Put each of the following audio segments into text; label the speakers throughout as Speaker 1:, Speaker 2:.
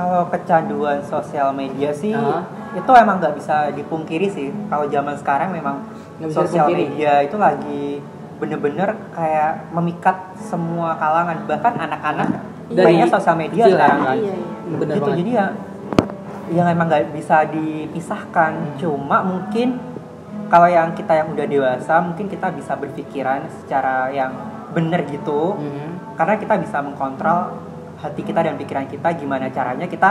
Speaker 1: Kalau kecanduan sosial media sih
Speaker 2: Ah.
Speaker 1: itu emang nggak bisa dipungkiri sih. Kalau zaman sekarang memang sosial
Speaker 2: dipungkiri.
Speaker 1: media itu lagi bener-bener kayak memikat semua kalangan bahkan anak-anak
Speaker 2: Dari
Speaker 1: mainnya sosial media
Speaker 2: kecil,
Speaker 1: sekarang
Speaker 2: kan?
Speaker 3: Iya, iya.
Speaker 2: Bener
Speaker 1: gitu
Speaker 2: banget.
Speaker 1: jadi ya yang emang nggak bisa dipisahkan cuma mungkin kalau yang kita yang udah dewasa mungkin kita bisa berpikiran secara yang bener gitu
Speaker 2: Mhm.
Speaker 1: karena kita bisa mengkontrol hati kita dan pikiran kita gimana caranya kita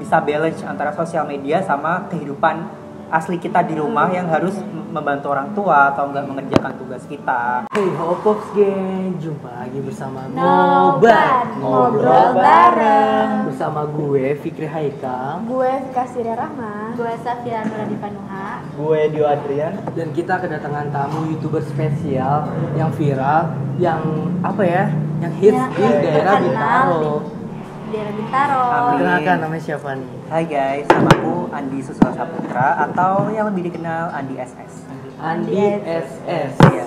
Speaker 1: bisa balance antara sosial media sama kehidupan asli kita di rumah yang harus membantu orang tua atau enggak mengerjakan tugas kita
Speaker 2: Hey Hopops Gang, jumpa lagi bersama
Speaker 3: Nobat, ngobrol bareng.
Speaker 2: Bersama gue Fikri Haikal
Speaker 3: Gue Vika Siria Rahma.
Speaker 4: Gue Safira Nuradi Panuha
Speaker 5: Gue Dio Adrian.
Speaker 2: dan kita kedatangan tamu youtuber spesial yang viral, yang apa ya, yang hits
Speaker 4: Ya,
Speaker 2: di daerah Bintaro.
Speaker 4: di daerah Bintaro.
Speaker 2: Perkenalkan namanya siapa nih?
Speaker 1: Hai guys, nama aku Andi Susilo Saputra atau yang lebih dikenal Andi SS
Speaker 2: Andi SS.
Speaker 1: Iya.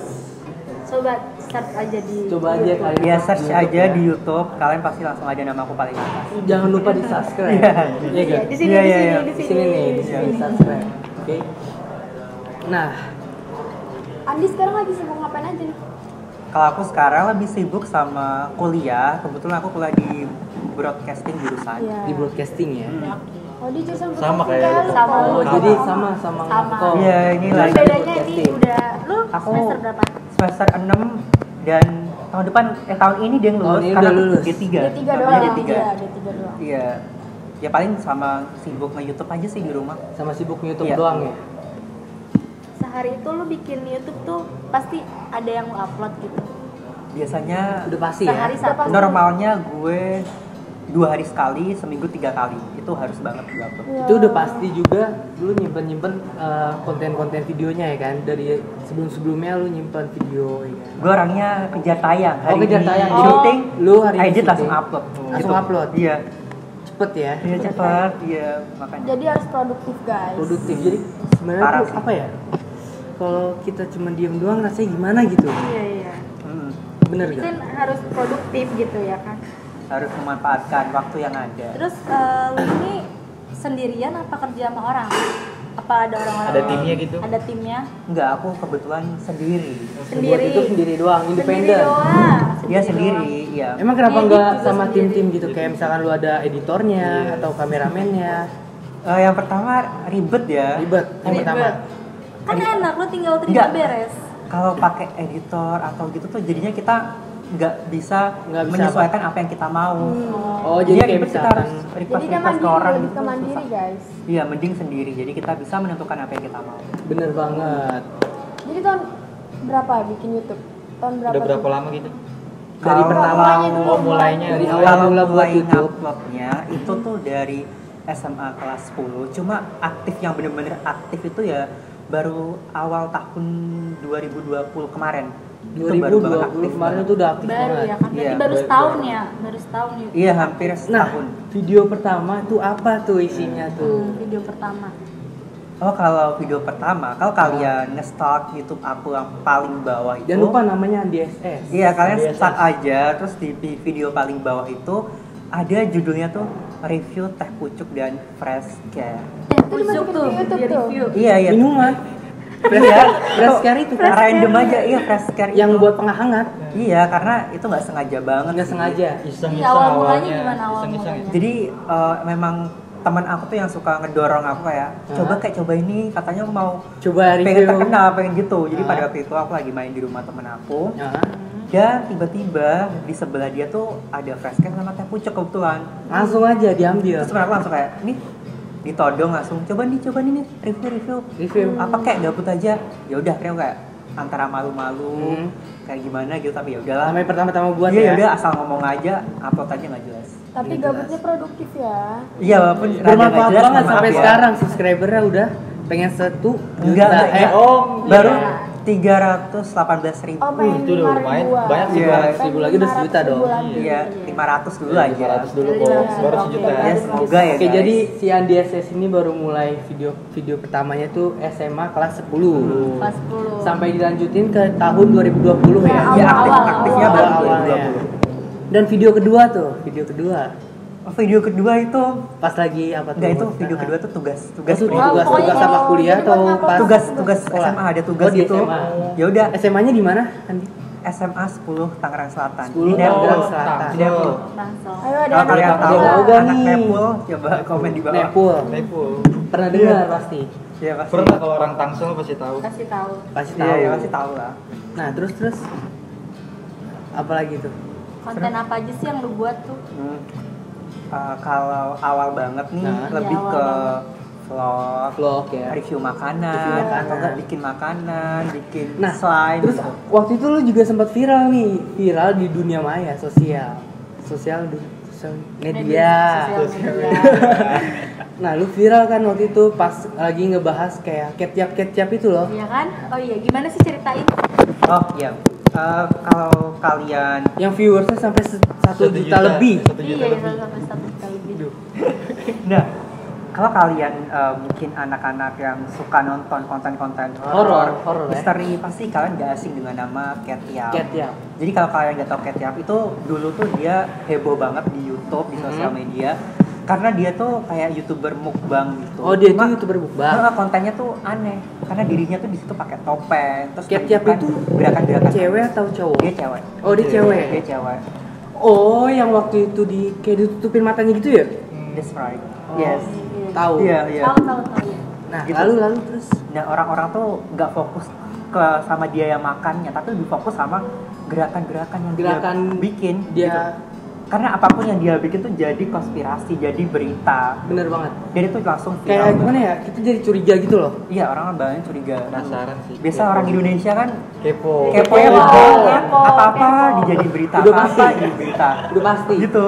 Speaker 4: Coba search aja di
Speaker 2: Coba aja kalian
Speaker 1: Ya search
Speaker 2: YouTube
Speaker 1: aja
Speaker 2: ya.
Speaker 1: di YouTube, kalian pasti langsung ada nama aku paling atas.
Speaker 2: Jangan lupa di subscribe.
Speaker 1: Iya.
Speaker 2: Iya
Speaker 4: Iya,
Speaker 2: kan?
Speaker 4: di sini,
Speaker 1: Iya,
Speaker 4: di
Speaker 1: iya,
Speaker 4: sini,
Speaker 1: iya.
Speaker 4: di
Speaker 2: Di
Speaker 4: sini,
Speaker 2: sini nih, di sini di subscribe. Oke. Nah,
Speaker 3: Andi sekarang lagi sibuk ngapain aja nih?
Speaker 1: Kalau aku sekarang lebih sibuk sama kuliah, kebetulan aku kuliah di broadcasting jurusan.
Speaker 3: Iya.
Speaker 2: di broadcasting ya.
Speaker 3: Oh di jurusan
Speaker 5: Sama kayak
Speaker 3: kan?
Speaker 5: lu.
Speaker 4: Sama
Speaker 2: Oh, jadi sama sama
Speaker 4: Sama.
Speaker 1: Iya, ini lagi
Speaker 4: bedanya ini udah lu
Speaker 1: Aku
Speaker 4: semester berapa?
Speaker 1: semester 6 dan tahun depan eh tahun ini dia lulus
Speaker 2: Tahun ini
Speaker 1: karena
Speaker 2: lulus.
Speaker 1: D3.
Speaker 3: D3
Speaker 1: Namanya
Speaker 3: doang.
Speaker 1: D3.
Speaker 3: Iya, D3 doang.
Speaker 1: Iya. Ya paling sama sibuk nge-YouTube aja sih di rumah.
Speaker 2: Sama sibuk YouTube
Speaker 1: Iya.
Speaker 2: doang ya.
Speaker 4: Sehari itu lu bikin YouTube tuh pasti ada yang lu upload gitu.
Speaker 1: Biasanya
Speaker 2: Udah pasti ya.
Speaker 4: Sehari satu.
Speaker 1: normalnya gue dua hari sekali, seminggu tiga kali. Itu harus banget gue upload.
Speaker 3: Iya.
Speaker 2: Itu udah pasti juga lu nyimpen-nyimpen uh, konten-konten videonya ya kan dari sebelum-sebelumnya lu nyimpen video ya kan.
Speaker 1: Gue orangnya kejar tayang.
Speaker 2: Oh, kejar
Speaker 1: ini
Speaker 2: tayang.
Speaker 1: Syuting,
Speaker 2: Lu hari ini
Speaker 1: edit langsung upload.
Speaker 2: Langsung upload?
Speaker 1: Iya.
Speaker 2: Cepet ya.
Speaker 1: Iya cepat, iya makanya.
Speaker 3: Jadi harus produktif guys.
Speaker 2: Produktif. Jadi sebenarnya apa ya? Kalau kita cuma diem doang rasanya gimana gitu.
Speaker 4: Iya iya.
Speaker 1: Hmm,
Speaker 2: Bener gak?
Speaker 4: kan harus produktif gitu ya kan.
Speaker 1: harus memanfaatkan waktu yang ada.
Speaker 4: Terus lu ini sendirian apa kerja sama orang? Apa ada orang-orang?
Speaker 5: Ada timnya gitu?
Speaker 4: Ada timnya.
Speaker 1: Enggak, aku kebetulan sendiri.
Speaker 4: Sendiri.
Speaker 2: Buat itu sendiri doang,
Speaker 4: Sendiri
Speaker 2: independen.
Speaker 4: doang.
Speaker 1: Iya sendiri, iya.
Speaker 2: Emang kenapa
Speaker 4: Edit
Speaker 2: nggak
Speaker 4: juga
Speaker 2: sama tim-tim gitu? Kayak misalkan lu ada editornya atau kameramennya.
Speaker 1: Eh, yang pertama ribet ya.
Speaker 2: Ribet yang
Speaker 4: Ribet.
Speaker 2: pertama.
Speaker 4: Kan enak lu tinggal terima beres.
Speaker 1: Kalau pakai editor atau gitu tuh jadinya kita nggak bisa,
Speaker 2: Nggak bisa
Speaker 1: menyesuaikan apa? yang kita mau.
Speaker 2: Oh, jadi
Speaker 1: Iya,
Speaker 2: kayak
Speaker 1: ribet, kita harus request
Speaker 3: Jadi
Speaker 1: request ke
Speaker 3: mandiri,
Speaker 1: orang gitu.
Speaker 3: mandiri guys.
Speaker 1: Iya, mending sendiri. Jadi kita bisa menentukan apa yang kita mau.
Speaker 2: bener banget.
Speaker 3: Jadi tahun berapa bikin YouTube? Tahun berapa?
Speaker 5: Udah berapa
Speaker 3: tuh?
Speaker 5: lama gitu?
Speaker 2: Dari pertama
Speaker 3: mulainya dulu,
Speaker 5: Oh, mulainya.
Speaker 2: Dari awal
Speaker 1: Kalau
Speaker 2: mula buat
Speaker 1: mulai
Speaker 2: YouTube.
Speaker 1: uploadnya itu tuh dari SMA kelas 10. Cuma aktif yang bener-bener aktif itu ya baru awal tahun 2020 kemarin. Itu baru banget
Speaker 2: 2020 kemarin itu udah aktif
Speaker 4: Baru
Speaker 2: banget.
Speaker 4: ya kan. Berarti
Speaker 1: Iya,
Speaker 4: baru
Speaker 5: baru-
Speaker 4: setahun ya. Baru setahun YouTube.
Speaker 1: Iya, hampir
Speaker 2: Nah,
Speaker 1: setahun.
Speaker 2: video pertama tuh apa tuh isinya tuh?
Speaker 4: Hmm, video pertama.
Speaker 1: Oh kalau video pertama, kalau kalian nge-stalk YouTube aku yang paling bawah itu
Speaker 2: Jangan lupa namanya Andi SS.
Speaker 1: Iya kalian
Speaker 5: Andi
Speaker 1: start
Speaker 5: SS.
Speaker 1: aja Terus di vi- video paling bawah itu Ada judulnya tuh Review teh pucuk dan fresh care
Speaker 3: Ke
Speaker 4: tuh
Speaker 3: YouTube tuh.
Speaker 4: review.
Speaker 1: Iya iya
Speaker 2: Minuman.
Speaker 1: Iya
Speaker 2: Fresh care itu kan
Speaker 1: Random aja iya fresh care
Speaker 2: yang
Speaker 1: itu.
Speaker 2: buat penghangat
Speaker 1: Iya karena itu nggak sengaja banget
Speaker 2: nggak sengaja.
Speaker 5: Iseng-iseng
Speaker 4: Iya, awal mulanya
Speaker 5: awalnya.
Speaker 4: gimana awal
Speaker 5: Iseng-iseng ya?
Speaker 4: mulanya?
Speaker 1: Jadi eh, memang teman aku tuh yang suka ngedorong aku kayak coba kayak coba ini katanya mau
Speaker 2: Coba
Speaker 1: pengen
Speaker 2: review.
Speaker 1: terkenal pengen gitu jadi pada waktu itu aku lagi main di rumah temen aku
Speaker 2: Ya.
Speaker 1: dan tiba-tiba di sebelah dia tuh ada fresh care sama teh pucuk kebetulan
Speaker 2: Langsung aja diambil.
Speaker 1: terus aku langsung kayak nih ditodong langsung coba nih coba nih nih review review
Speaker 2: Review.
Speaker 1: apa kayak gabut aja ya udah aku kayak antara malu-malu
Speaker 2: Hmm.
Speaker 1: kayak gimana gitu tapi ya udahlah
Speaker 2: Namanya pertama-tama buat
Speaker 1: iya
Speaker 2: ya.
Speaker 1: udah asal ngomong aja upload aja nggak jelas
Speaker 3: Tapi
Speaker 1: Nggak
Speaker 3: gabutnya
Speaker 1: jelas.
Speaker 3: produktif ya.
Speaker 1: iya walaupun
Speaker 2: Bermanfaat banget sampai
Speaker 1: ya.
Speaker 2: sekarang subscribernya udah pengen satu
Speaker 1: enggak
Speaker 2: juta.
Speaker 1: enggak,
Speaker 2: eh,
Speaker 1: eh,
Speaker 5: oh,
Speaker 1: baru
Speaker 4: iya.
Speaker 1: Tiga ratus delapan belas ribu
Speaker 3: Oh,
Speaker 5: itu udah
Speaker 3: lima
Speaker 5: lumayan. Banyak sih,
Speaker 1: Iya.
Speaker 5: banyak.
Speaker 2: Seribu lagi udah sejuta dong.
Speaker 1: iya lima ratus dulu aja
Speaker 5: 500 dulu
Speaker 4: Iya,
Speaker 5: kok.
Speaker 4: iya.
Speaker 5: Baru
Speaker 4: Oke,
Speaker 5: sejuta.
Speaker 1: ya semoga ya
Speaker 2: Oke, jadi si Andi SS ini baru mulai video video pertamanya tuh SMA kelas 10.
Speaker 4: Kelas 10.
Speaker 2: Sampai dilanjutin ke tahun 2020 ya.
Speaker 3: Ya,
Speaker 1: ya
Speaker 3: awal,
Speaker 1: aktif
Speaker 3: awal,
Speaker 1: aktifnya
Speaker 3: awal.
Speaker 1: baru
Speaker 2: Awal-awalnya.
Speaker 1: 2020
Speaker 2: Dan video kedua tuh, video kedua.
Speaker 1: Video kedua itu
Speaker 2: Pas lagi apa tuh?
Speaker 1: enggak itu video
Speaker 2: Ah.
Speaker 1: kedua tuh tugas tugas
Speaker 2: Oh, tugas
Speaker 3: pokoknya
Speaker 2: tugas sama
Speaker 3: kalau
Speaker 2: kuliah atau pas
Speaker 1: tugas tugas
Speaker 2: sekolah?
Speaker 1: SMA ada tugas
Speaker 2: Oh, di
Speaker 1: gitu ya udah
Speaker 2: SMA-nya di mana, Andi?
Speaker 1: SMA 10 Tangerang Selatan
Speaker 2: 10
Speaker 1: di Depok
Speaker 2: Tangerang Selatan.
Speaker 1: di Depok
Speaker 4: langsung
Speaker 3: Ayo ada anak
Speaker 1: kalian tahu
Speaker 2: gak
Speaker 1: anak? Nepul coba komen di bawah
Speaker 2: Nepul.
Speaker 5: Nepal.
Speaker 2: Pernah dengar pasti.
Speaker 1: Iya pasti
Speaker 5: Pernah kalau orang Tangsel pasti tahu.
Speaker 4: kasih tahu
Speaker 2: Pasti
Speaker 1: Iya,
Speaker 2: tahu.
Speaker 1: iya pasti tahu lah
Speaker 2: Nah, terus terus apa lagi tuh?
Speaker 4: konten apa aja sih yang lu buat tuh
Speaker 1: Hmm. Uh, kalau awal banget nih
Speaker 2: Nah.
Speaker 1: lebih
Speaker 4: Iya, awal
Speaker 1: ke
Speaker 4: banget.
Speaker 1: vlog,
Speaker 2: Vlog ya.
Speaker 1: review makanan,
Speaker 2: Review makanan.
Speaker 1: atau enggak bikin makanan, bikin
Speaker 2: Nah,
Speaker 1: slime.
Speaker 2: Terus
Speaker 1: gitu.
Speaker 2: waktu itu lu juga sempat viral nih, viral di dunia maya sosial, sosial sosial media.
Speaker 4: Sosial media.
Speaker 2: Nah, lu viral kan waktu itu pas lagi ngebahas kayak ketiap ketiap itu loh.
Speaker 4: Iya kan? Oh iya, gimana sih ceritain?
Speaker 1: Oh iya, Uh, kalau kalian
Speaker 2: Yang viewersnya sampai satu juta, lebih.
Speaker 5: Satu juta
Speaker 4: Iya,
Speaker 5: lebih.
Speaker 4: sampai satu juta lebih.
Speaker 1: Nah, kalau kalian uh, mungkin anak-anak yang suka nonton konten-konten
Speaker 2: Horor, ya.
Speaker 1: misteri pasti kalian gak asing dengan nama Cat Yap. Jadi kalau kalian gak tau Cat Yap itu dulu tuh dia heboh banget di YouTube, di sosial
Speaker 2: Mhm.
Speaker 1: media karena dia tuh kayak youtuber mukbang gitu.
Speaker 2: Oh, dia
Speaker 1: Cuma-
Speaker 2: itu youtuber mukbang.
Speaker 1: Nah, kontennya tuh aneh karena dirinya tuh di situ pakai topeng terus menunjukkan
Speaker 2: itu
Speaker 1: gerakan-gerakan
Speaker 2: Cewek atau cowok?
Speaker 1: dia cewek
Speaker 2: Oh, dia cewek.
Speaker 1: dia cewek
Speaker 2: Oh, yang waktu itu di kayak ditutupin matanya gitu ya?
Speaker 1: that's right
Speaker 2: Oh.
Speaker 1: yes
Speaker 2: Tahu.
Speaker 1: iya iya
Speaker 4: Tahu tahu tahu ya.
Speaker 2: Nah,
Speaker 1: Gitu.
Speaker 2: lalu lalu terus
Speaker 1: dan orang-orang tuh nggak fokus ke sama dia yang makannya tapi lebih fokus sama gerakan-gerakan yang
Speaker 2: Gerakan
Speaker 1: dia bikin
Speaker 2: dia
Speaker 1: gitu. Karena apa pun yang dia bikin tuh jadi konspirasi jadi berita
Speaker 2: bener banget.
Speaker 1: jadi tuh langsung
Speaker 2: Kayak
Speaker 1: viral
Speaker 2: gimana ya? Kita jadi curiga gitu loh.
Speaker 1: iya orang banyak curiga
Speaker 5: Penasaran sih.
Speaker 1: biasa orang Indonesia kan
Speaker 5: Kepo.
Speaker 1: kepo ya
Speaker 2: Kepo,
Speaker 4: kepo,
Speaker 1: apa-apa
Speaker 4: kepo.
Speaker 1: dijadi berita
Speaker 2: Udah
Speaker 1: apa-apa
Speaker 2: pasti.
Speaker 1: jadi berita
Speaker 2: Udah pasti.
Speaker 1: gitu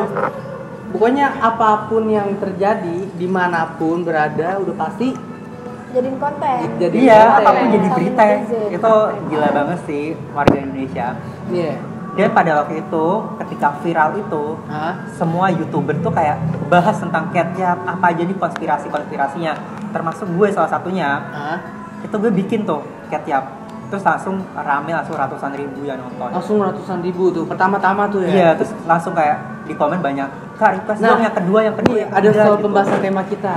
Speaker 2: Pokoknya apa pun yang terjadi di mana pun berada udah pasti
Speaker 3: Jadiin konten.
Speaker 2: jadi
Speaker 1: iya
Speaker 2: konten.
Speaker 1: apa pun
Speaker 3: jadi
Speaker 1: berita itu gila banget sih warga Indonesia
Speaker 2: Iya.
Speaker 1: Dan pada waktu itu ketika viral itu
Speaker 2: Hah?
Speaker 1: semua youtuber tuh kayak bahas tentang catnya apa aja nih konspirasi konspirasinya termasuk gue salah satunya
Speaker 2: Hah?
Speaker 1: itu gue bikin tuh catnya terus langsung rame langsung ratusan ribu yang nonton
Speaker 2: Langsung ratusan ribu tuh. Pertama-tama tuh ya.
Speaker 1: iya terus langsung kayak di komen banyak kak request
Speaker 2: Nah,
Speaker 1: dong yang kedua yang kedua yang
Speaker 2: ada
Speaker 1: ketiga,"
Speaker 2: soal
Speaker 1: gitu.
Speaker 2: pembahasan tema kita.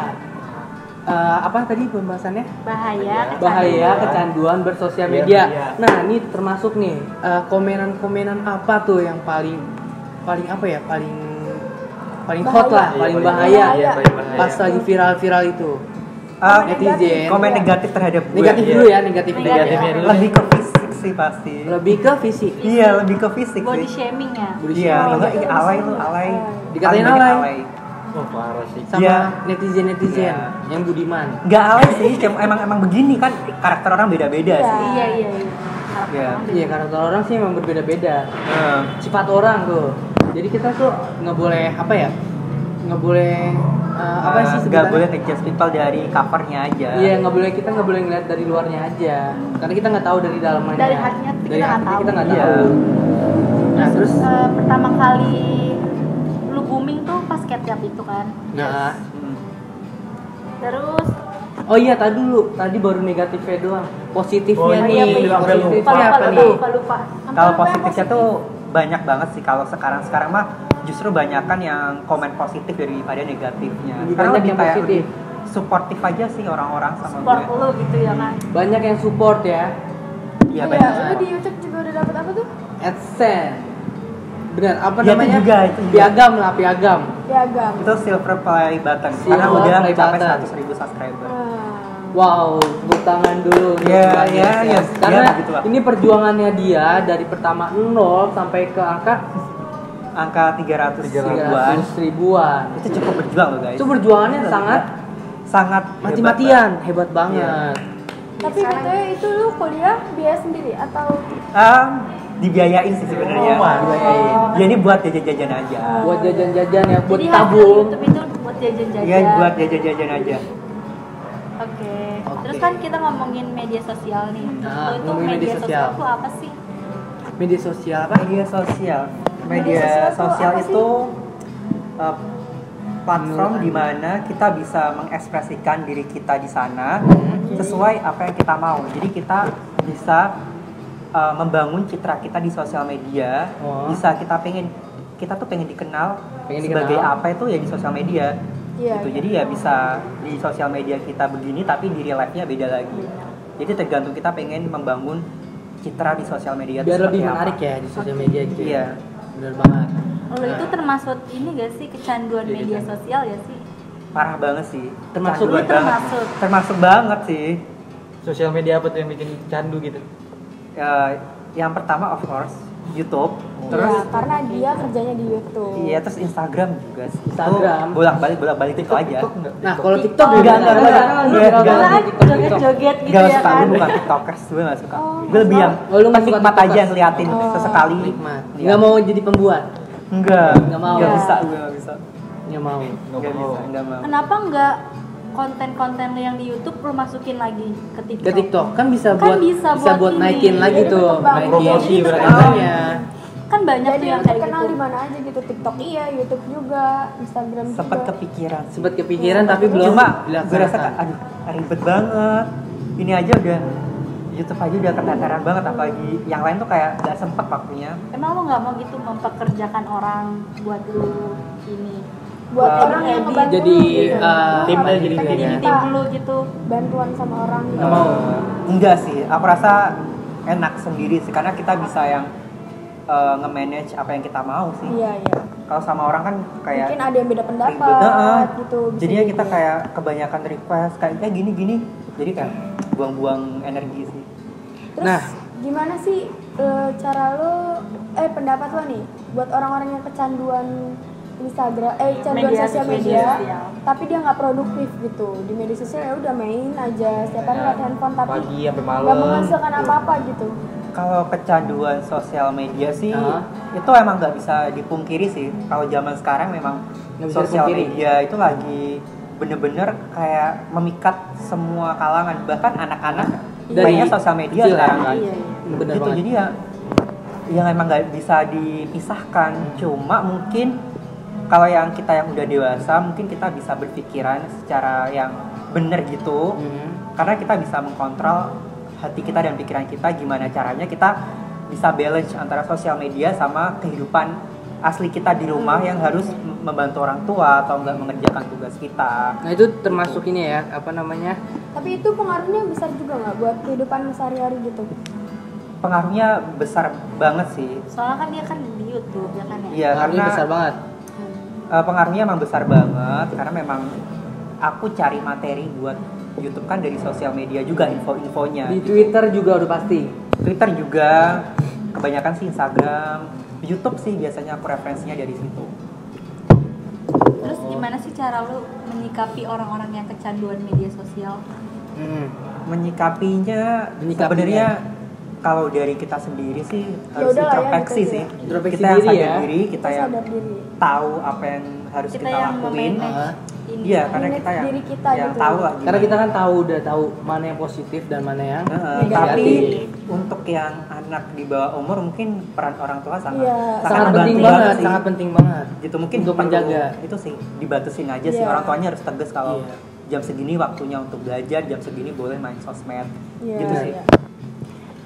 Speaker 2: Eh, apa tadi pembahasannya?
Speaker 4: Bahaya,
Speaker 2: Bahaya
Speaker 4: kecanduan.
Speaker 2: kecanduan bersosial
Speaker 5: Iya,
Speaker 2: media.
Speaker 5: iya.
Speaker 2: Nah, ini termasuk nih eh, komenan-komenan apa tuh yang paling paling apa ya? Paling paling hot
Speaker 3: Bahaya.
Speaker 2: lah,
Speaker 5: Iya,
Speaker 2: paling bahaya.
Speaker 5: Iya, paling bahaya.
Speaker 2: Pas lagi viral-viral itu.
Speaker 1: Ah,
Speaker 2: Netizen.
Speaker 1: komen negatif terhadap gue
Speaker 2: Negatif
Speaker 5: Iya.
Speaker 2: dulu ya, negatif
Speaker 4: Negatif.
Speaker 2: negatifnya dulu.
Speaker 1: lebih ke fisik sih pasti
Speaker 2: Lebih ke fisik.
Speaker 1: iya lebih ke fisik
Speaker 4: Body
Speaker 1: sih
Speaker 4: shaming ya.
Speaker 2: Body
Speaker 1: iya
Speaker 2: shaming.
Speaker 1: ih, alay lu alay
Speaker 2: Dikatain
Speaker 1: banyak
Speaker 2: alay.
Speaker 5: Wah parah sih.
Speaker 2: Sama
Speaker 1: Iya.
Speaker 2: netizen-netizen
Speaker 1: Iya.
Speaker 2: yang budiman.
Speaker 1: nggak alay sih emang emang begini kan karakter orang beda-beda
Speaker 3: Iya.
Speaker 1: sih
Speaker 4: Iya iya iya.
Speaker 1: Iya.
Speaker 2: Iya, karakter orang sih emang berbeda-beda.
Speaker 1: Eh,
Speaker 2: sifat orang tuh jadi kita tuh nggak boleh apa ya nggak boleh eh, apa sih
Speaker 1: nggak
Speaker 2: sebutannya?
Speaker 1: boleh ngejudge people dari covernya aja
Speaker 2: iya nggak boleh kita nggak boleh ngeliat dari luarnya aja karena kita nggak tahu dari dalamnya
Speaker 4: Dari hatinya tuh kita
Speaker 2: dari
Speaker 4: nggak tahu.
Speaker 2: kita nggak
Speaker 1: Iya.
Speaker 2: tahu nah terus
Speaker 4: Eh, pertama kali ketchup itu kan.
Speaker 2: nah
Speaker 1: Hmm.
Speaker 4: Terus
Speaker 2: oh iya tadi dulu tadi baru negatifnya doang positifnya
Speaker 5: Oh,
Speaker 2: nih
Speaker 5: iya, iya,
Speaker 2: positifnya
Speaker 4: lupa
Speaker 2: apa
Speaker 4: lupa
Speaker 2: nih
Speaker 4: lupa lupa.
Speaker 1: kalau positifnya
Speaker 3: positif.
Speaker 1: tuh banyak banget sih kalau sekarang sekarang mah justru banyak kan yang komen positif daripada negatifnya
Speaker 2: Lebih banyak
Speaker 1: lebih
Speaker 2: yang
Speaker 1: kayak
Speaker 2: positif.
Speaker 1: lebih supportif aja sih orang-orang sama
Speaker 4: Support
Speaker 1: gue
Speaker 4: lu gitu ya kan.
Speaker 2: banyak yang support ya
Speaker 1: iya
Speaker 3: Iya,
Speaker 1: banyak
Speaker 3: lu di YouTube juga udah dapat apa tuh?
Speaker 2: AdSense benar apa
Speaker 1: Iya, itu
Speaker 2: namanya
Speaker 1: juga, itu juga.
Speaker 2: piagam lah piagam
Speaker 3: Piagam.
Speaker 1: itu silver play button
Speaker 2: Silver
Speaker 1: karena udah mencapai. 100 ribu subscriber
Speaker 3: Nah,
Speaker 2: Wow, tepuk tangan dulu.
Speaker 1: Iya,
Speaker 2: Bang
Speaker 1: iya,
Speaker 2: Yes,
Speaker 1: iya.
Speaker 2: ya. Karena
Speaker 1: Iya, begitulah.
Speaker 2: ini perjuangannya dia dari pertama 0 sampai ke angka
Speaker 1: angka 300 ribuan
Speaker 2: 300 ribuan.
Speaker 1: itu cukup berjuang loh guys
Speaker 2: Itu perjuangannya sangat
Speaker 1: sangat
Speaker 2: mati-matian, hebat banget.
Speaker 3: tapi BTW itu lu kuliah biaya sendiri atau
Speaker 1: Ah, dibiayain sih sebenarnya
Speaker 5: Oh,
Speaker 2: dibiayain.
Speaker 1: ya ini buat jajan-jajan aja
Speaker 2: Buat jajan-jajan ya, buat
Speaker 4: Jadi
Speaker 2: tabung.
Speaker 4: YouTube itu buat jajan-jajan.
Speaker 1: Iya buat jajan-jajan aja
Speaker 4: Oke.
Speaker 2: Oke.
Speaker 4: Terus kan kita ngomongin media sosial nih.
Speaker 2: Nah,
Speaker 4: itu
Speaker 2: ngomongin
Speaker 4: media,
Speaker 2: media
Speaker 4: sosial.
Speaker 2: sosial.
Speaker 4: tuh apa sih?
Speaker 2: Media sosial apa?
Speaker 1: media sosial
Speaker 3: Media
Speaker 1: media
Speaker 3: sosial
Speaker 1: itu uh, platform
Speaker 2: Menurut
Speaker 1: di mana kita bisa mengekspresikan diri kita di sana
Speaker 2: Hmm.
Speaker 1: sesuai apa yang kita mau jadi kita bisa uh, membangun citra kita di sosial media
Speaker 2: Oh.
Speaker 1: bisa kita pengen kita tuh pengen dikenal
Speaker 2: Pengen
Speaker 1: sebagai
Speaker 2: dikenal.
Speaker 1: apa itu ya di sosial media
Speaker 3: Iya,
Speaker 1: gitu
Speaker 3: iya.
Speaker 1: jadi ya bisa di sosial media kita begini tapi di real life-nya beda lagi jadi tergantung kita pengen membangun citra di sosial media itu
Speaker 2: biar lebih
Speaker 1: seperti apa.
Speaker 2: menarik ya di sosial media gitu
Speaker 1: Iya.
Speaker 2: ya bener banget
Speaker 4: Lo itu termasuk ini gak sih kecanduan
Speaker 2: Jadi
Speaker 4: media
Speaker 2: kan.
Speaker 4: sosial ya sih?
Speaker 1: parah banget sih
Speaker 2: Termasuk
Speaker 1: banget.
Speaker 4: termasuk.
Speaker 1: termasuk banget sih
Speaker 5: Sosial media apa tuh yang bikin candu gitu?
Speaker 1: Ya, yang pertama of course YouTube terus
Speaker 3: ya, karena dia kerjanya di YouTube.
Speaker 1: iya terus Instagram juga sih
Speaker 2: Instagram.
Speaker 1: bolak balik bolak balik itu aja
Speaker 5: TikTok enggak?
Speaker 2: nah kalau
Speaker 4: TikTok.
Speaker 2: TikTok juga
Speaker 1: Enggak, enggak, enggak, enggak, enggak.
Speaker 2: TikTok, TikTok.
Speaker 4: joget-joget gitu ya kan?
Speaker 1: gue bukan tiktokers, gue gak suka
Speaker 3: Oh,
Speaker 1: Gue lebih yang
Speaker 2: Oh, nggak
Speaker 1: penikmat aja ngeliatin
Speaker 3: Oh.
Speaker 1: sesekali. Iya.
Speaker 2: nggak mau jadi pembuat
Speaker 1: Enggak,
Speaker 2: Nggak mau.
Speaker 1: Nggak bisa, gue gak bisa
Speaker 2: nggak mau
Speaker 5: Nggak
Speaker 1: Nggak
Speaker 5: mau.
Speaker 1: nggak
Speaker 4: Kenapa nggak konten-konten yang di YouTube lo masukin lagi ke TikTok?
Speaker 2: ke TikTok kan bisa
Speaker 4: Kan
Speaker 2: buat
Speaker 4: bisa
Speaker 2: bisa
Speaker 4: buat
Speaker 2: buat
Speaker 4: ini.
Speaker 2: naikin lagi
Speaker 3: Jadi
Speaker 2: tuh naikin
Speaker 5: Promosi
Speaker 2: Jadi
Speaker 5: berarti.
Speaker 2: katanya
Speaker 4: Kan banyak
Speaker 3: Jadi
Speaker 4: tuh yang
Speaker 3: lu
Speaker 4: kayak
Speaker 3: terkenal
Speaker 4: gitu.
Speaker 3: di mana aja gitu, TikTok iya, YouTube juga, Instagram
Speaker 1: Sempet
Speaker 3: juga.
Speaker 1: kepikiran
Speaker 2: sempat kepikiran tapi belum
Speaker 1: Cuma gue rasa aduh ribet banget Ini aja udah, Youtube aja udah keteteran banget Apalagi yang lain tuh kayak gak sempet waktunya
Speaker 4: Emang lo nggak mau gitu mempekerjakan orang buat lu ini?
Speaker 3: Buat orang yang ngebantu
Speaker 2: jadi,
Speaker 3: gitu.
Speaker 2: uh,
Speaker 5: tim aja jadi
Speaker 4: tim lu gitu.
Speaker 3: bantuan sama orang gitu.
Speaker 2: Mau.
Speaker 1: Enggak sih, aku rasa enak sendiri sih Karena kita bisa yang eh, nge-manage apa yang kita mau sih
Speaker 3: Iya, iya.
Speaker 1: Kalau sama orang kan kayak
Speaker 3: Mungkin ada yang beda pendapat
Speaker 1: Heeh.
Speaker 3: gitu.
Speaker 1: jadinya
Speaker 3: jadi.
Speaker 1: kita kayak kebanyakan request kayak eh gini gini jadi kayak buang-buang energi sih
Speaker 3: Terus
Speaker 2: Nah.
Speaker 3: gimana sih eh, cara lo eh pendapat lo nih buat orang-orang yang kecanduan Instagram eh kecanduan
Speaker 4: Media
Speaker 3: sosial
Speaker 4: sosial.
Speaker 3: media,
Speaker 4: Media.
Speaker 3: tapi dia nggak produktif gitu di media sosial ya udah main aja setiap hari lihat handphone tapi
Speaker 5: Pagi sampai malam.
Speaker 3: nggak menghasilkan apa-apa gitu
Speaker 1: kalau kecanduan sosial media sih
Speaker 2: Ah.
Speaker 1: itu emang nggak bisa dipungkiri sih kalau zaman sekarang memang sosial
Speaker 2: dipungkiri.
Speaker 1: media itu lagi bener-bener kayak memikat semua kalangan bahkan anak-anak
Speaker 2: Dari
Speaker 1: mainnya sosial media
Speaker 2: kecil ya?
Speaker 1: sekarang kan
Speaker 4: Iya, iya.
Speaker 2: bener
Speaker 1: gitu
Speaker 2: banget
Speaker 1: jadi ya yang emang nggak bisa dipisahkan cuma mungkin kalau yang kita yang udah dewasa mungkin kita bisa berpikiran secara yang bener gitu.
Speaker 2: Mhm.
Speaker 1: karena kita bisa mengkontrol hati kita dan pikiran kita gimana caranya kita bisa balance antara sosial media sama kehidupan asli kita di rumah yang harus membantu orang tua atau enggak mengerjakan tugas kita.
Speaker 2: Nah itu termasuk ini ya apa namanya?
Speaker 3: Tapi itu pengaruhnya besar juga nggak buat kehidupan sehari-hari gitu?
Speaker 1: Pengaruhnya besar banget sih.
Speaker 4: Soalnya kan dia kan di YouTube ya kan ya.
Speaker 1: iya karena
Speaker 2: besar banget
Speaker 1: Eh, pengaruhnya emang besar banget karena memang aku cari materi buat YouTube kan dari sosial media juga info-infonya.
Speaker 2: di Twitter juga udah pasti
Speaker 1: Twitter juga kebanyakan sih Instagram, YouTube sih biasanya aku referensinya dari situ.
Speaker 4: Terus gimana sih cara lu menyikapi orang-orang yang kecanduan media sosial?
Speaker 2: Mhm.
Speaker 1: Menyikapinya,
Speaker 2: Menyikapinya.
Speaker 1: sebenarnya kalau dari kita sendiri sih harus
Speaker 3: udahlah ya,
Speaker 1: introspeksi
Speaker 3: gitu
Speaker 1: sih.
Speaker 2: Introspeksi
Speaker 1: kita yang sadar
Speaker 2: ya.
Speaker 1: diri, kita yang
Speaker 3: diri
Speaker 1: tahu apa yang harus
Speaker 4: Kita,
Speaker 1: kita,
Speaker 4: yang
Speaker 1: lakuin. Iya, karena kita yang
Speaker 3: diri kita
Speaker 1: yang
Speaker 3: gitu.
Speaker 1: tahu lah.
Speaker 2: karena kita kan tahu udah tahu mana yang positif dan mana yang
Speaker 3: Negatif.
Speaker 1: tapi untuk yang anak di bawah umur mungkin peran orang tua sangat
Speaker 3: Iya,
Speaker 2: sangat
Speaker 1: membantu
Speaker 2: penting banget
Speaker 1: sih.
Speaker 2: sangat penting banget
Speaker 1: gitu mungkin
Speaker 2: untuk menjaga.
Speaker 1: itu sih dibatasin aja sih
Speaker 3: Iya.
Speaker 1: orang tuanya harus tegas kalau
Speaker 2: Iya.
Speaker 1: jam segini waktunya untuk belajar jam segini boleh main sosmed
Speaker 3: Iya,
Speaker 1: gitu sih
Speaker 3: iya.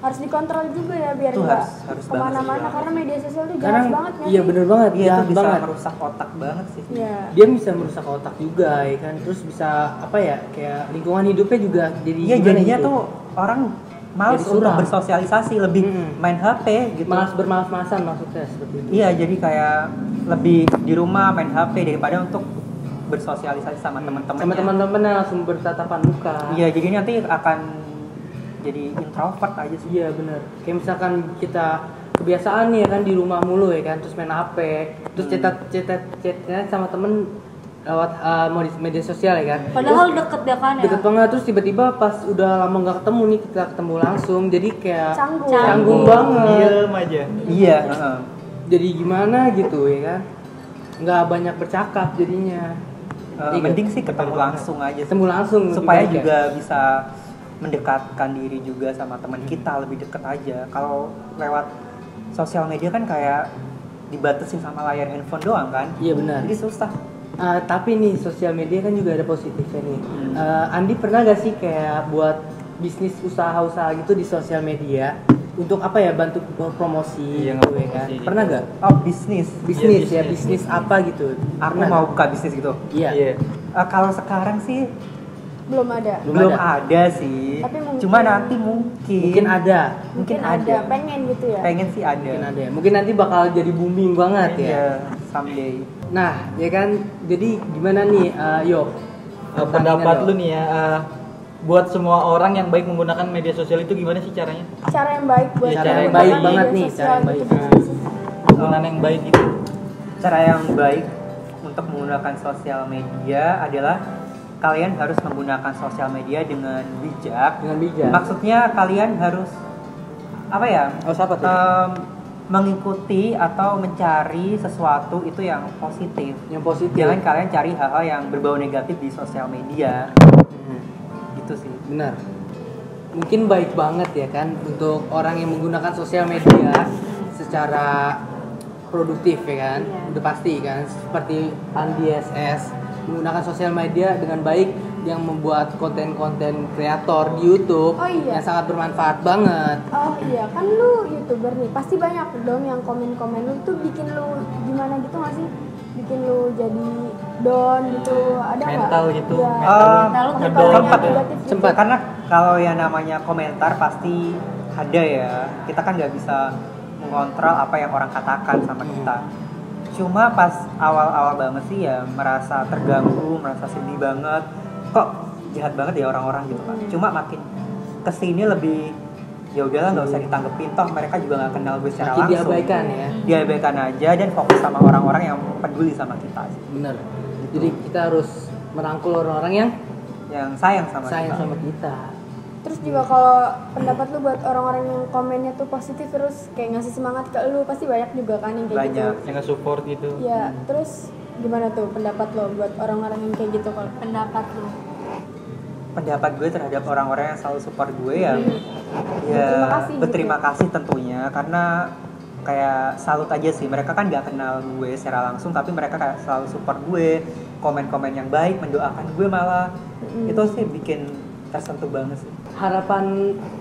Speaker 3: Harus dikontrol juga ya biar
Speaker 1: Itu
Speaker 3: nggak
Speaker 1: harus- harus ke
Speaker 3: mana-mana
Speaker 1: sih.
Speaker 3: karena media sosial tuh
Speaker 2: karena
Speaker 3: jahat banget nggak
Speaker 2: iya bener banget.
Speaker 1: Iya itu bisa
Speaker 2: banget.
Speaker 1: merusak otak banget sih.
Speaker 3: Iya.
Speaker 2: dia bisa merusak otak juga ya kan? Terus bisa apa ya kayak lingkungan hidupnya juga jadi
Speaker 1: iya jadinya
Speaker 2: gitu.
Speaker 1: tuh orang males
Speaker 2: Jadi
Speaker 1: untuk bersosialisasi lebih
Speaker 2: Mm-mm.
Speaker 1: main HP gitu.
Speaker 2: Malas bermalas-malasan maksudnya seperti itu.
Speaker 1: Iya jadi kayak lebih di rumah main HP daripada untuk bersosialisasi sama teman-temannya.
Speaker 2: Sama teman-temannya langsung bertatapan muka.
Speaker 1: Iya, jadi nanti akan jadi introvert aja sih.
Speaker 2: Iya bener Kayak misalkan kita kebiasaan nih ya kan di rumah mulu ya kan terus main HP terus
Speaker 1: Hmm.
Speaker 2: cetat cetat chatnya sama temen lewat uh, media sosial ya kan
Speaker 4: Padahal deket ya kan ya.
Speaker 2: deket banget terus tiba-tiba pas udah lama nggak ketemu nih kita ketemu langsung jadi kayak
Speaker 3: canggung
Speaker 2: canggung banget
Speaker 5: Diem aja.
Speaker 1: Iya, heeh.
Speaker 2: jadi gimana gitu ya kan nggak banyak bercakap jadinya Iya,
Speaker 1: mending sih ketemu langsung aja sih.
Speaker 2: ketemu langsung
Speaker 1: supaya
Speaker 2: ya.
Speaker 1: juga bisa mendekatkan diri juga sama teman kita lebih dekat aja. Kalau lewat sosial media kan kayak dibatasin sama layar handphone doang kan.
Speaker 2: iya benar
Speaker 1: Jadi susah.
Speaker 2: Ah, tapi nih sosial media kan juga ada positifnya nih.
Speaker 1: Hmm.
Speaker 2: Eh, Andi pernah gak sih kayak buat bisnis usaha-usaha gitu di sosial media? untuk apa ya bantu promosi
Speaker 5: Iya,
Speaker 2: gitu ya kan
Speaker 5: ngepromosi.
Speaker 2: pernah nggak
Speaker 1: Oh bisnis.
Speaker 2: bisnis
Speaker 5: Iya,
Speaker 2: ya
Speaker 5: bisnis.
Speaker 2: bisnis apa gitu
Speaker 1: Aku
Speaker 2: Pernah
Speaker 1: mau buka bisnis gitu.
Speaker 2: iya
Speaker 5: Iya.
Speaker 1: Eh, kalau sekarang sih
Speaker 3: belum ada
Speaker 2: Belum
Speaker 1: belum,
Speaker 2: ada.
Speaker 1: ada. sih.
Speaker 3: Tapi mungkin-
Speaker 1: Cuma nanti mungkin.
Speaker 2: mungkin ada
Speaker 3: mungkin,
Speaker 1: Mungkin
Speaker 3: ada.
Speaker 1: ada.
Speaker 3: pengen gitu ya
Speaker 1: Pengen sih ada.
Speaker 2: mungkin ada ya. mungkin nanti bakal jadi booming banget ya
Speaker 1: Iya, someday.
Speaker 2: nah ya kan jadi gimana nih eh, yo
Speaker 5: Eh, pendapat lu nih ya eh, buat semua orang yang baik menggunakan media sosial itu gimana sih caranya?
Speaker 3: cara yang baik buat
Speaker 5: Iya,
Speaker 2: cara
Speaker 3: menggunakan
Speaker 2: yang baik banget nih, cara yang
Speaker 3: gitu.
Speaker 2: baik.
Speaker 5: Penggunaan yang baik gitu.
Speaker 1: Cara yang baik untuk menggunakan sosial media adalah kalian harus menggunakan sosial media dengan bijak.
Speaker 2: dengan bijak
Speaker 1: Maksudnya kalian harus apa ya?
Speaker 2: oh siapa tuh
Speaker 1: em, mengikuti atau mencari sesuatu itu yang positif.
Speaker 2: yang positif
Speaker 1: Jangan kalian cari hal-hal yang berbau negatif di sosial media.
Speaker 2: Hmm.
Speaker 1: Gitu sih.
Speaker 2: Benar. Mungkin baik banget ya kan untuk orang yang menggunakan sosial media secara produktif ya kan.
Speaker 4: Iya.
Speaker 2: Udah pasti kan seperti Andi SS menggunakan sosial media dengan baik yang membuat konten-konten kreator di YouTube
Speaker 3: Oh iya.
Speaker 2: yang sangat bermanfaat banget.
Speaker 3: Oh iya, kan lu youtuber nih, pasti banyak dong yang komen-komen lu tuh bikin lu gimana gitu nggak sih? Bikin lu jadi down gitu, ada nggak?
Speaker 5: Mental gitu,
Speaker 3: Iya.
Speaker 5: mental.
Speaker 1: Ah,
Speaker 3: Mental lu yang
Speaker 1: Sempat ya?
Speaker 3: gitu.
Speaker 2: Sempat.
Speaker 1: Karena kalau yang namanya komentar pasti ada ya. Kita kan nggak bisa mengontrol apa yang orang katakan sama kita. Cuma pas awal-awal banget sih ya merasa terganggu, merasa sedih banget. Kok jahat banget ya orang-orang gitu kan. Cuma makin ke sini lebih ya udahlah nggak usah ditanggepin toh mereka juga nggak kenal gue secara
Speaker 2: Makin
Speaker 1: langsung
Speaker 2: diabaikan ya.
Speaker 1: diabaikan aja dan fokus sama orang-orang yang peduli sama kita sih.
Speaker 2: Bener. Jadi kita harus merangkul orang-orang yang
Speaker 1: yang sayang sama
Speaker 2: sayang
Speaker 1: kita
Speaker 2: sama kita.
Speaker 3: Terus juga kalau pendapat lu buat orang-orang yang komennya tuh positif terus kayak ngasih semangat ke lu pasti banyak juga kan yang kayak
Speaker 1: banyak
Speaker 3: gitu.
Speaker 5: Yang nge-support gitu.
Speaker 3: Ya, terus gimana tuh pendapat lo buat orang-orang yang kayak gitu kalau
Speaker 4: pendapat lu
Speaker 1: pendapat gue terhadap orang-orang yang selalu support gue ya ya
Speaker 3: Berterima kasih gitu.
Speaker 1: berterima kasih tentunya karena kayak salut aja sih mereka kan nggak kenal gue secara langsung tapi mereka kayak selalu support gue komen-komen yang baik mendoakan gue malah
Speaker 3: Mm.
Speaker 1: itu sih bikin tersentuh banget sih
Speaker 2: Harapan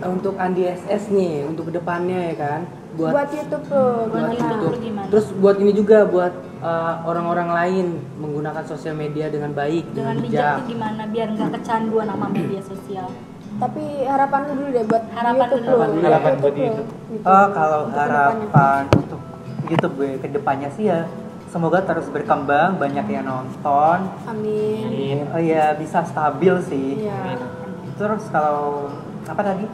Speaker 2: untuk Andi SS nih untuk ke depannya ya kan
Speaker 3: buat, YouTube lo
Speaker 2: buat? YouTube.
Speaker 4: gimana?
Speaker 2: Terus buat ini juga buat uh, orang-orang lain menggunakan sosial media dengan baik,
Speaker 4: dengan
Speaker 2: dengan
Speaker 4: bijak tuh gimana biar nggak kecanduan sama media sosial
Speaker 3: Tapi harapan lu dulu deh buat
Speaker 4: Harapan
Speaker 3: YouTube
Speaker 4: dulu.
Speaker 2: Harapan
Speaker 3: buat
Speaker 5: harapan buat YouTube.
Speaker 1: oh kalau
Speaker 3: Untuk
Speaker 1: harapan untuk YouTube gue ke depannya sih ya semoga terus berkembang banyak yang nonton
Speaker 3: Amin.
Speaker 5: Amin.
Speaker 1: oh ya bisa stabil sih
Speaker 3: Iya.
Speaker 1: Terus kalau apa tadi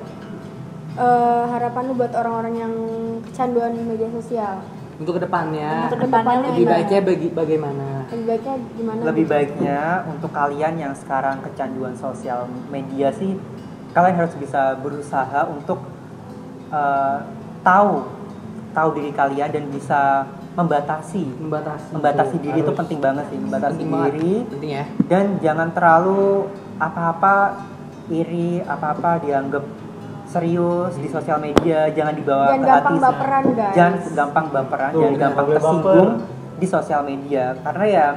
Speaker 3: Eh, harapan lu buat orang-orang yang kecanduan media sosial.
Speaker 2: Untuk ke depannya,
Speaker 4: Untuk ke depannya
Speaker 2: lebih
Speaker 3: gimana?
Speaker 2: baiknya bagi bagaimana?
Speaker 3: Lebih baiknya gimana?
Speaker 1: lebih baiknya untuk kalian yang sekarang kecanduan sosial media sih kalian harus bisa berusaha untuk eh, tahu tahu diri kalian dan bisa membatasi
Speaker 2: Membatasi.
Speaker 1: membatasi diri itu penting banget sih membatasi
Speaker 2: Penting banget.
Speaker 1: diri
Speaker 2: Penting ya.
Speaker 1: dan jangan terlalu apa-apa iri apa-apa dianggap serius di sosial media jangan dibawa
Speaker 3: Jangan
Speaker 1: ke hati
Speaker 3: baperan, guys.
Speaker 1: jangan gampang baperan
Speaker 5: Tuh,
Speaker 1: jangan
Speaker 5: jangan
Speaker 1: gampang tersinggung
Speaker 5: baper.
Speaker 1: di sosial media karena ya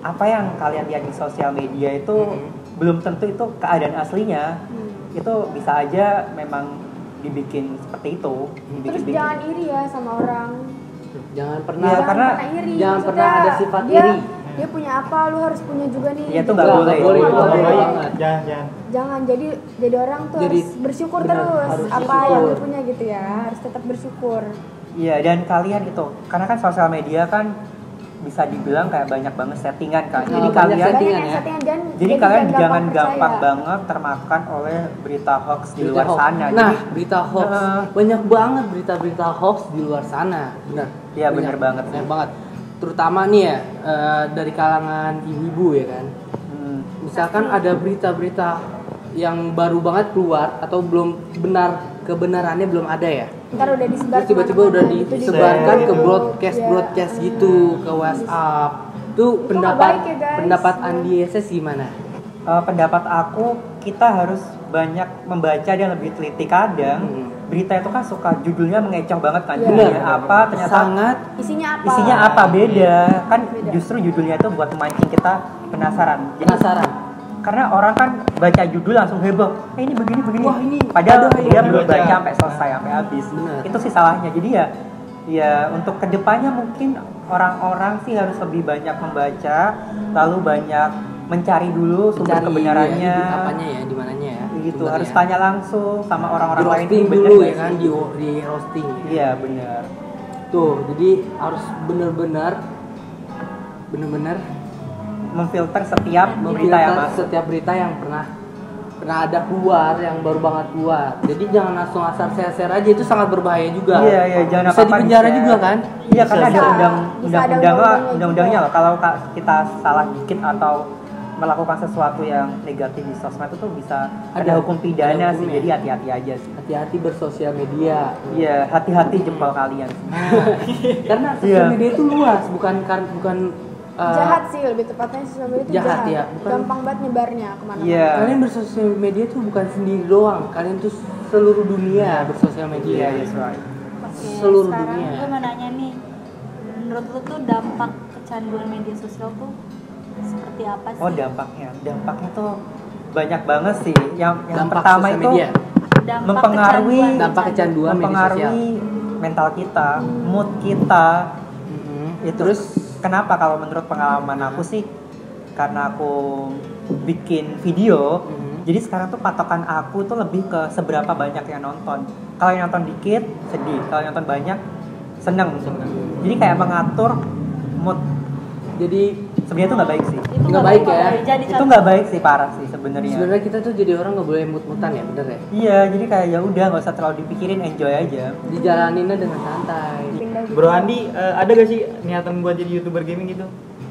Speaker 1: apa yang kalian lihat di sosial media itu
Speaker 2: Mhm.
Speaker 1: belum tentu itu keadaan aslinya
Speaker 3: Hmm.
Speaker 1: itu bisa aja memang dibikin seperti itu
Speaker 3: Terus
Speaker 1: dibikin
Speaker 3: jangan iri ya sama orang.
Speaker 2: Jangan pernah
Speaker 1: Iya,
Speaker 3: jangan
Speaker 1: karena
Speaker 3: pernah iri.
Speaker 2: jangan pernah ada sifat
Speaker 3: dia,
Speaker 2: iri.
Speaker 3: Dia punya apa, lu harus punya juga nih.
Speaker 1: Iya, itu nggak boleh.
Speaker 2: Nggak boleh.
Speaker 5: Jangan, jangan.
Speaker 3: Jangan jadi jadi orang tuh
Speaker 2: Jadi,
Speaker 3: harus bersyukur
Speaker 2: benar,
Speaker 3: terus
Speaker 2: harus
Speaker 3: apa
Speaker 2: bersyukur.
Speaker 3: yang lu punya gitu ya. Harus tetap bersyukur.
Speaker 1: Iya dan kalian itu karena kan sosial media kan bisa dibilang kayak banyak banget settingan kan.
Speaker 2: Oh,
Speaker 1: Jadi
Speaker 2: banyak
Speaker 1: kalian
Speaker 2: settingan ya.
Speaker 3: settingan dan
Speaker 1: jadi kalian jangan
Speaker 3: percaya.
Speaker 1: gampang banget termakan oleh berita hoax di
Speaker 2: Berita
Speaker 1: luar
Speaker 2: hoax.
Speaker 1: sana.
Speaker 2: Nah,
Speaker 1: Jadi
Speaker 2: berita hoax
Speaker 1: Heeh.
Speaker 2: banyak banget berita-berita hoax di luar sana. Benar.
Speaker 1: Iya, bener banget.
Speaker 2: Banyak banget. Terutama nih ya eh, dari kalangan ibu-ibu ya kan.
Speaker 1: hmm,
Speaker 2: Misalkan ada berita-berita yang baru banget keluar atau belum benar kebenarannya belum ada ya.
Speaker 3: Ntar udah disebar
Speaker 2: Terus tiba-tiba udah disebarkan ke
Speaker 5: Share.
Speaker 2: broadcast
Speaker 3: Iya.
Speaker 2: broadcast gitu ke WhatsApp. Itu
Speaker 3: nggak
Speaker 2: pendapat
Speaker 3: baik ya, guys.
Speaker 2: pendapat Andi SS gimana?
Speaker 1: eh, pendapat aku kita harus banyak membaca dan lebih teliti kadang.
Speaker 2: Hmm.
Speaker 1: Berita itu kan suka judulnya mengecoh banget kan.
Speaker 3: Iya.
Speaker 1: Judulnya apa ternyata
Speaker 2: sangat
Speaker 3: Isinya apa?
Speaker 1: isinya apa beda kan
Speaker 3: Beda.
Speaker 1: justru judulnya itu buat memancing kita penasaran. Jadi
Speaker 2: penasaran.
Speaker 1: karena orang kan baca judul langsung heboh eh ini begini begini
Speaker 2: Wah, ini
Speaker 1: padahal
Speaker 2: ada
Speaker 1: dia belum baca sampai selesai sampai habis
Speaker 2: Benar.
Speaker 1: itu sih salahnya jadi ya ya untuk ke depannya mungkin orang-orang sih harus lebih banyak membaca lalu banyak mencari dulu sumber
Speaker 2: Cari
Speaker 1: kebenarannya.
Speaker 2: ya, di apanya ya di mananya ya
Speaker 1: gitu
Speaker 2: sumbernya.
Speaker 1: harus tanya langsung sama
Speaker 2: di
Speaker 1: orang-orang lain
Speaker 2: roasting
Speaker 1: bener
Speaker 2: dulu ya kan di di roasting ya.
Speaker 1: iya benar
Speaker 2: tuh jadi harus bener-bener bener-bener
Speaker 1: memfilter setiap berita yang
Speaker 2: memfilter
Speaker 1: masuk.
Speaker 2: setiap berita yang pernah pernah ada keluar yang baru banget keluar. Jadi jangan langsung asal share-share aja itu sangat berbahaya juga.
Speaker 1: Iya iya jangan
Speaker 2: bisa
Speaker 1: apa-apa
Speaker 2: dipenjara
Speaker 1: di-share.
Speaker 2: juga kan?
Speaker 1: Iya karena ada undang undang undang undang undangnya loh. Kalau ka- kita salah dikit atau melakukan sesuatu yang negatif di sosmed itu tuh bisa ada,
Speaker 2: Ada.
Speaker 1: hukum pidana
Speaker 2: Ada
Speaker 1: sih jadi hati-hati aja sih.
Speaker 2: hati-hati bersosial media
Speaker 1: Iya hati-hati jempol kalian.
Speaker 2: karena sosial
Speaker 1: Iya.
Speaker 2: media itu luas bukan kan bukan uh,
Speaker 3: jahat sih lebih tepatnya sosial media itu
Speaker 2: jahat,
Speaker 3: jahat,
Speaker 2: ya, bukan-
Speaker 3: gampang banget nyebarnya ke mana-mana
Speaker 1: Iya.
Speaker 2: kalian bersosial media tuh bukan sendiri doang kalian tuh seluruh dunia bersosial media
Speaker 1: yes right.
Speaker 4: Oke,
Speaker 2: Seluruh
Speaker 4: sekarang
Speaker 2: dunia.
Speaker 4: gue mau nanya nih menurut lu tuh dampak kecanduan media sosial tuh seperti apa sih?
Speaker 1: Oh dampaknya dampaknya tuh banyak banget sih. Yang yang
Speaker 2: dampak
Speaker 1: pertama itu
Speaker 2: media
Speaker 4: Dampak
Speaker 1: mempengaruhi-
Speaker 4: kecanduan.
Speaker 2: dampak kecanduan media sosial
Speaker 1: mempengaruhi mental kita, mood kita.
Speaker 2: Mhm.
Speaker 1: itu
Speaker 2: terus
Speaker 1: kenapa kalau menurut pengalaman aku sih karena aku bikin video
Speaker 2: Mhm.
Speaker 1: jadi sekarang tuh patokan aku tuh lebih ke seberapa banyak yang nonton kalau yang nonton dikit sedih kalau yang nonton banyak seneng jadi kayak mengatur mood
Speaker 2: jadi
Speaker 1: sebenarnya itu nggak baik sih.
Speaker 4: Itu
Speaker 2: Nggak baik ya.
Speaker 4: Jadi
Speaker 1: itu nggak baik sih parah sih sebenarnya.
Speaker 2: Sebenarnya kita tuh jadi orang nggak boleh mut-mutan ya bener ya?
Speaker 1: Iya jadi kayak ya udah nggak usah terlalu dipikirin enjoy aja.
Speaker 2: Dijalaninnya dengan santai.
Speaker 3: Gitu
Speaker 5: Bro Andi, eh, ada gak sih niatan buat jadi youtuber gaming gitu?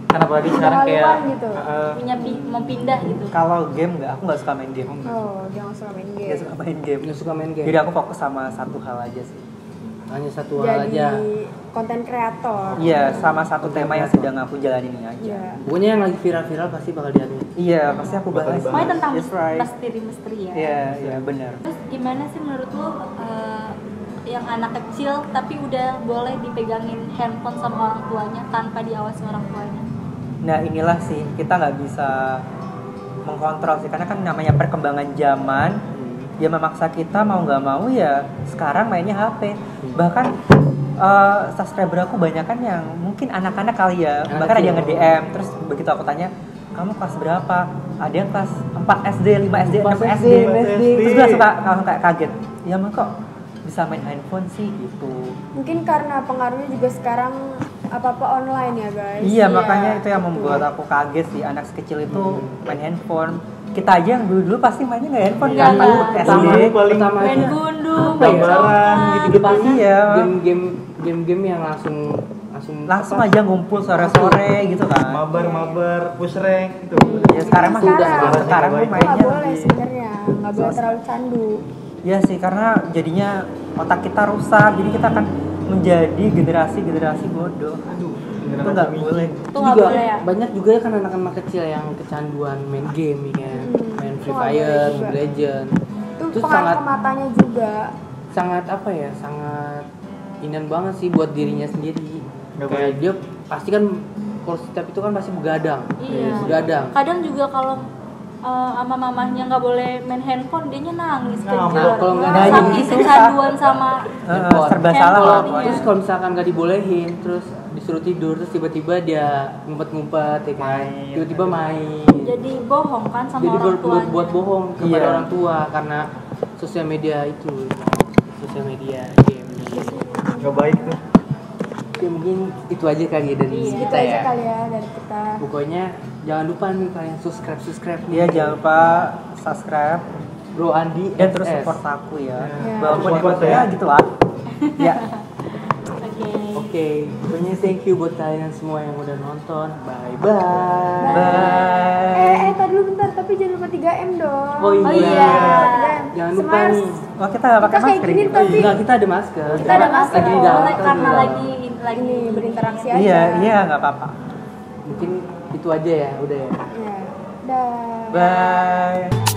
Speaker 5: Kan apalagi sekarang kayak
Speaker 3: gitu.
Speaker 5: eh,
Speaker 4: punya pi- mau pindah gitu.
Speaker 1: kalau game nggak aku nggak suka main game.
Speaker 3: Oh jangan suka main
Speaker 1: nggak
Speaker 3: game.
Speaker 1: suka main game.
Speaker 2: Nggak suka main game.
Speaker 1: Jadi aku fokus sama satu hal aja sih
Speaker 2: hanya satu hal
Speaker 3: jadi
Speaker 2: aja
Speaker 3: konten kreator
Speaker 1: Iya, sama satu tema yang sedang aku jalani ini aja.
Speaker 3: Iya.
Speaker 2: pokoknya yang lagi viral-viral pasti bakal dianuin
Speaker 1: Iya, pasti aku bahas.
Speaker 4: Semuanya tentang
Speaker 1: That's right.
Speaker 4: misteri-misteri ya.
Speaker 1: Iya, iya benar.
Speaker 4: Terus gimana sih menurut lu eh, yang anak kecil tapi udah boleh dipegangin handphone sama orang tuanya tanpa diawasi orang tuanya?
Speaker 1: Nah inilah sih kita nggak bisa mengkontrol sih karena kan namanya perkembangan zaman ya memaksa kita mau nggak mau ya sekarang mainnya HP bahkan eh, subscriber aku banyak kan yang mungkin anak-anak kali ya.
Speaker 2: Anak
Speaker 1: bahkan ada yang nge-DM terus begitu aku tanya kamu kelas berapa? Ada yang kelas 4 SD 5 SD 6
Speaker 2: 4
Speaker 1: SD,
Speaker 2: SD,
Speaker 1: terus gue suka langsung kayak kaget. Ya mah kok bisa main handphone sih? Gitu.
Speaker 3: Mungkin karena pengaruhnya juga sekarang apa apa online ya guys.
Speaker 1: Iya, makanya itu yang membuat aku kaget sih. Anak sekecil itu main handphone. Kita aja yang dulu dulu pasti mainnya nggak handphone
Speaker 4: Nggak,
Speaker 1: kan pas SD.
Speaker 5: Paling
Speaker 4: Main gundung,
Speaker 2: Apa ya?
Speaker 4: main
Speaker 5: Gambaran,
Speaker 4: coklat.
Speaker 5: gitu-gitu.
Speaker 2: depannya
Speaker 1: Iya.
Speaker 2: game-game game-game yang langsung langsung
Speaker 1: Langsung
Speaker 2: apa?
Speaker 1: aja ngumpul sore-sore gitu kan.
Speaker 5: mabar mabar push rank itu.
Speaker 1: Ya sekarang mah
Speaker 3: Sekarang.
Speaker 1: sekarang, sekarang mah
Speaker 3: itu
Speaker 1: mainnya
Speaker 3: nggak boleh sebenarnya nggak boleh terlalu candu
Speaker 1: Iya sih karena jadinya otak kita rusak. Jadi kita akan menjadi generasi-generasi bodoh.
Speaker 5: Aduh,
Speaker 1: Itu nggak boleh.
Speaker 4: Itu nggak
Speaker 2: juga
Speaker 4: boleh ya?
Speaker 2: banyak juga kan anak-anak kecil yang kecanduan main game ya Free Fire. Mobile Legend
Speaker 3: itu
Speaker 2: Itu sangat-
Speaker 3: matanya juga
Speaker 2: sangat apa ya sangat inan banget sih buat dirinya sendiri
Speaker 5: Nggak
Speaker 2: kayak dia pasti kan kalau setiap itu kan pasti begadang
Speaker 4: Iya.
Speaker 2: begadang
Speaker 4: Kadang juga kalau eh, sama mamahnya nggak boleh main handphone, dia nangis
Speaker 5: Nah,
Speaker 4: kejar.
Speaker 2: kalau nggak
Speaker 1: gitu.
Speaker 4: kecanduan sama
Speaker 2: Handphone.
Speaker 1: serba salah
Speaker 4: iya.
Speaker 2: terus kalau misalkan nggak dibolehin terus disuruh tidur terus tiba-tiba dia ngumpet-ngumpet ya kan
Speaker 5: Main.
Speaker 2: tiba-tiba main
Speaker 4: jadi bohong kan sama
Speaker 2: jadi
Speaker 4: orang
Speaker 2: buat, buat, buat bohong kepada
Speaker 1: Iya.
Speaker 2: orang tua karena sosial media itu sosial media game
Speaker 5: baik tuh.
Speaker 2: ya mungkin itu aja kali ya dari
Speaker 4: Iya.
Speaker 2: kita
Speaker 3: aja
Speaker 2: ya
Speaker 3: kali ya dari kita
Speaker 2: pokoknya jangan lupa nih kalian subscribe subscribe nih
Speaker 1: Iya jangan lupa subscribe
Speaker 2: bro Andi
Speaker 1: dan terus support aku ya.
Speaker 3: Iya.
Speaker 1: Walaupun
Speaker 5: Support
Speaker 1: ya
Speaker 5: ya.
Speaker 1: gitu lah. ya.
Speaker 4: Oke.
Speaker 2: Oke, pokoknya thank you buat kalian semua yang udah nonton. Bye bye.
Speaker 1: Bye.
Speaker 3: eh eh tar dulu bentar tapi jangan lupa 3M dong
Speaker 2: Oh iya.
Speaker 4: Oh iya.
Speaker 3: 3M.
Speaker 2: Jangan lupa
Speaker 3: Semuanya
Speaker 2: nih.
Speaker 1: Oh kita nggak pakai
Speaker 3: Kita kayak
Speaker 1: masker
Speaker 3: gini,
Speaker 1: gitu.
Speaker 3: tapi-
Speaker 2: Enggak, kita ada masker.
Speaker 3: Kita ada masker.
Speaker 2: Lagi di dalam.
Speaker 4: Karena lagi lagi
Speaker 3: ini berinteraksi aja
Speaker 1: Iya iya nggak apa-apa.
Speaker 2: Mungkin itu aja ya, udah ya.
Speaker 3: ya dah
Speaker 1: Bye.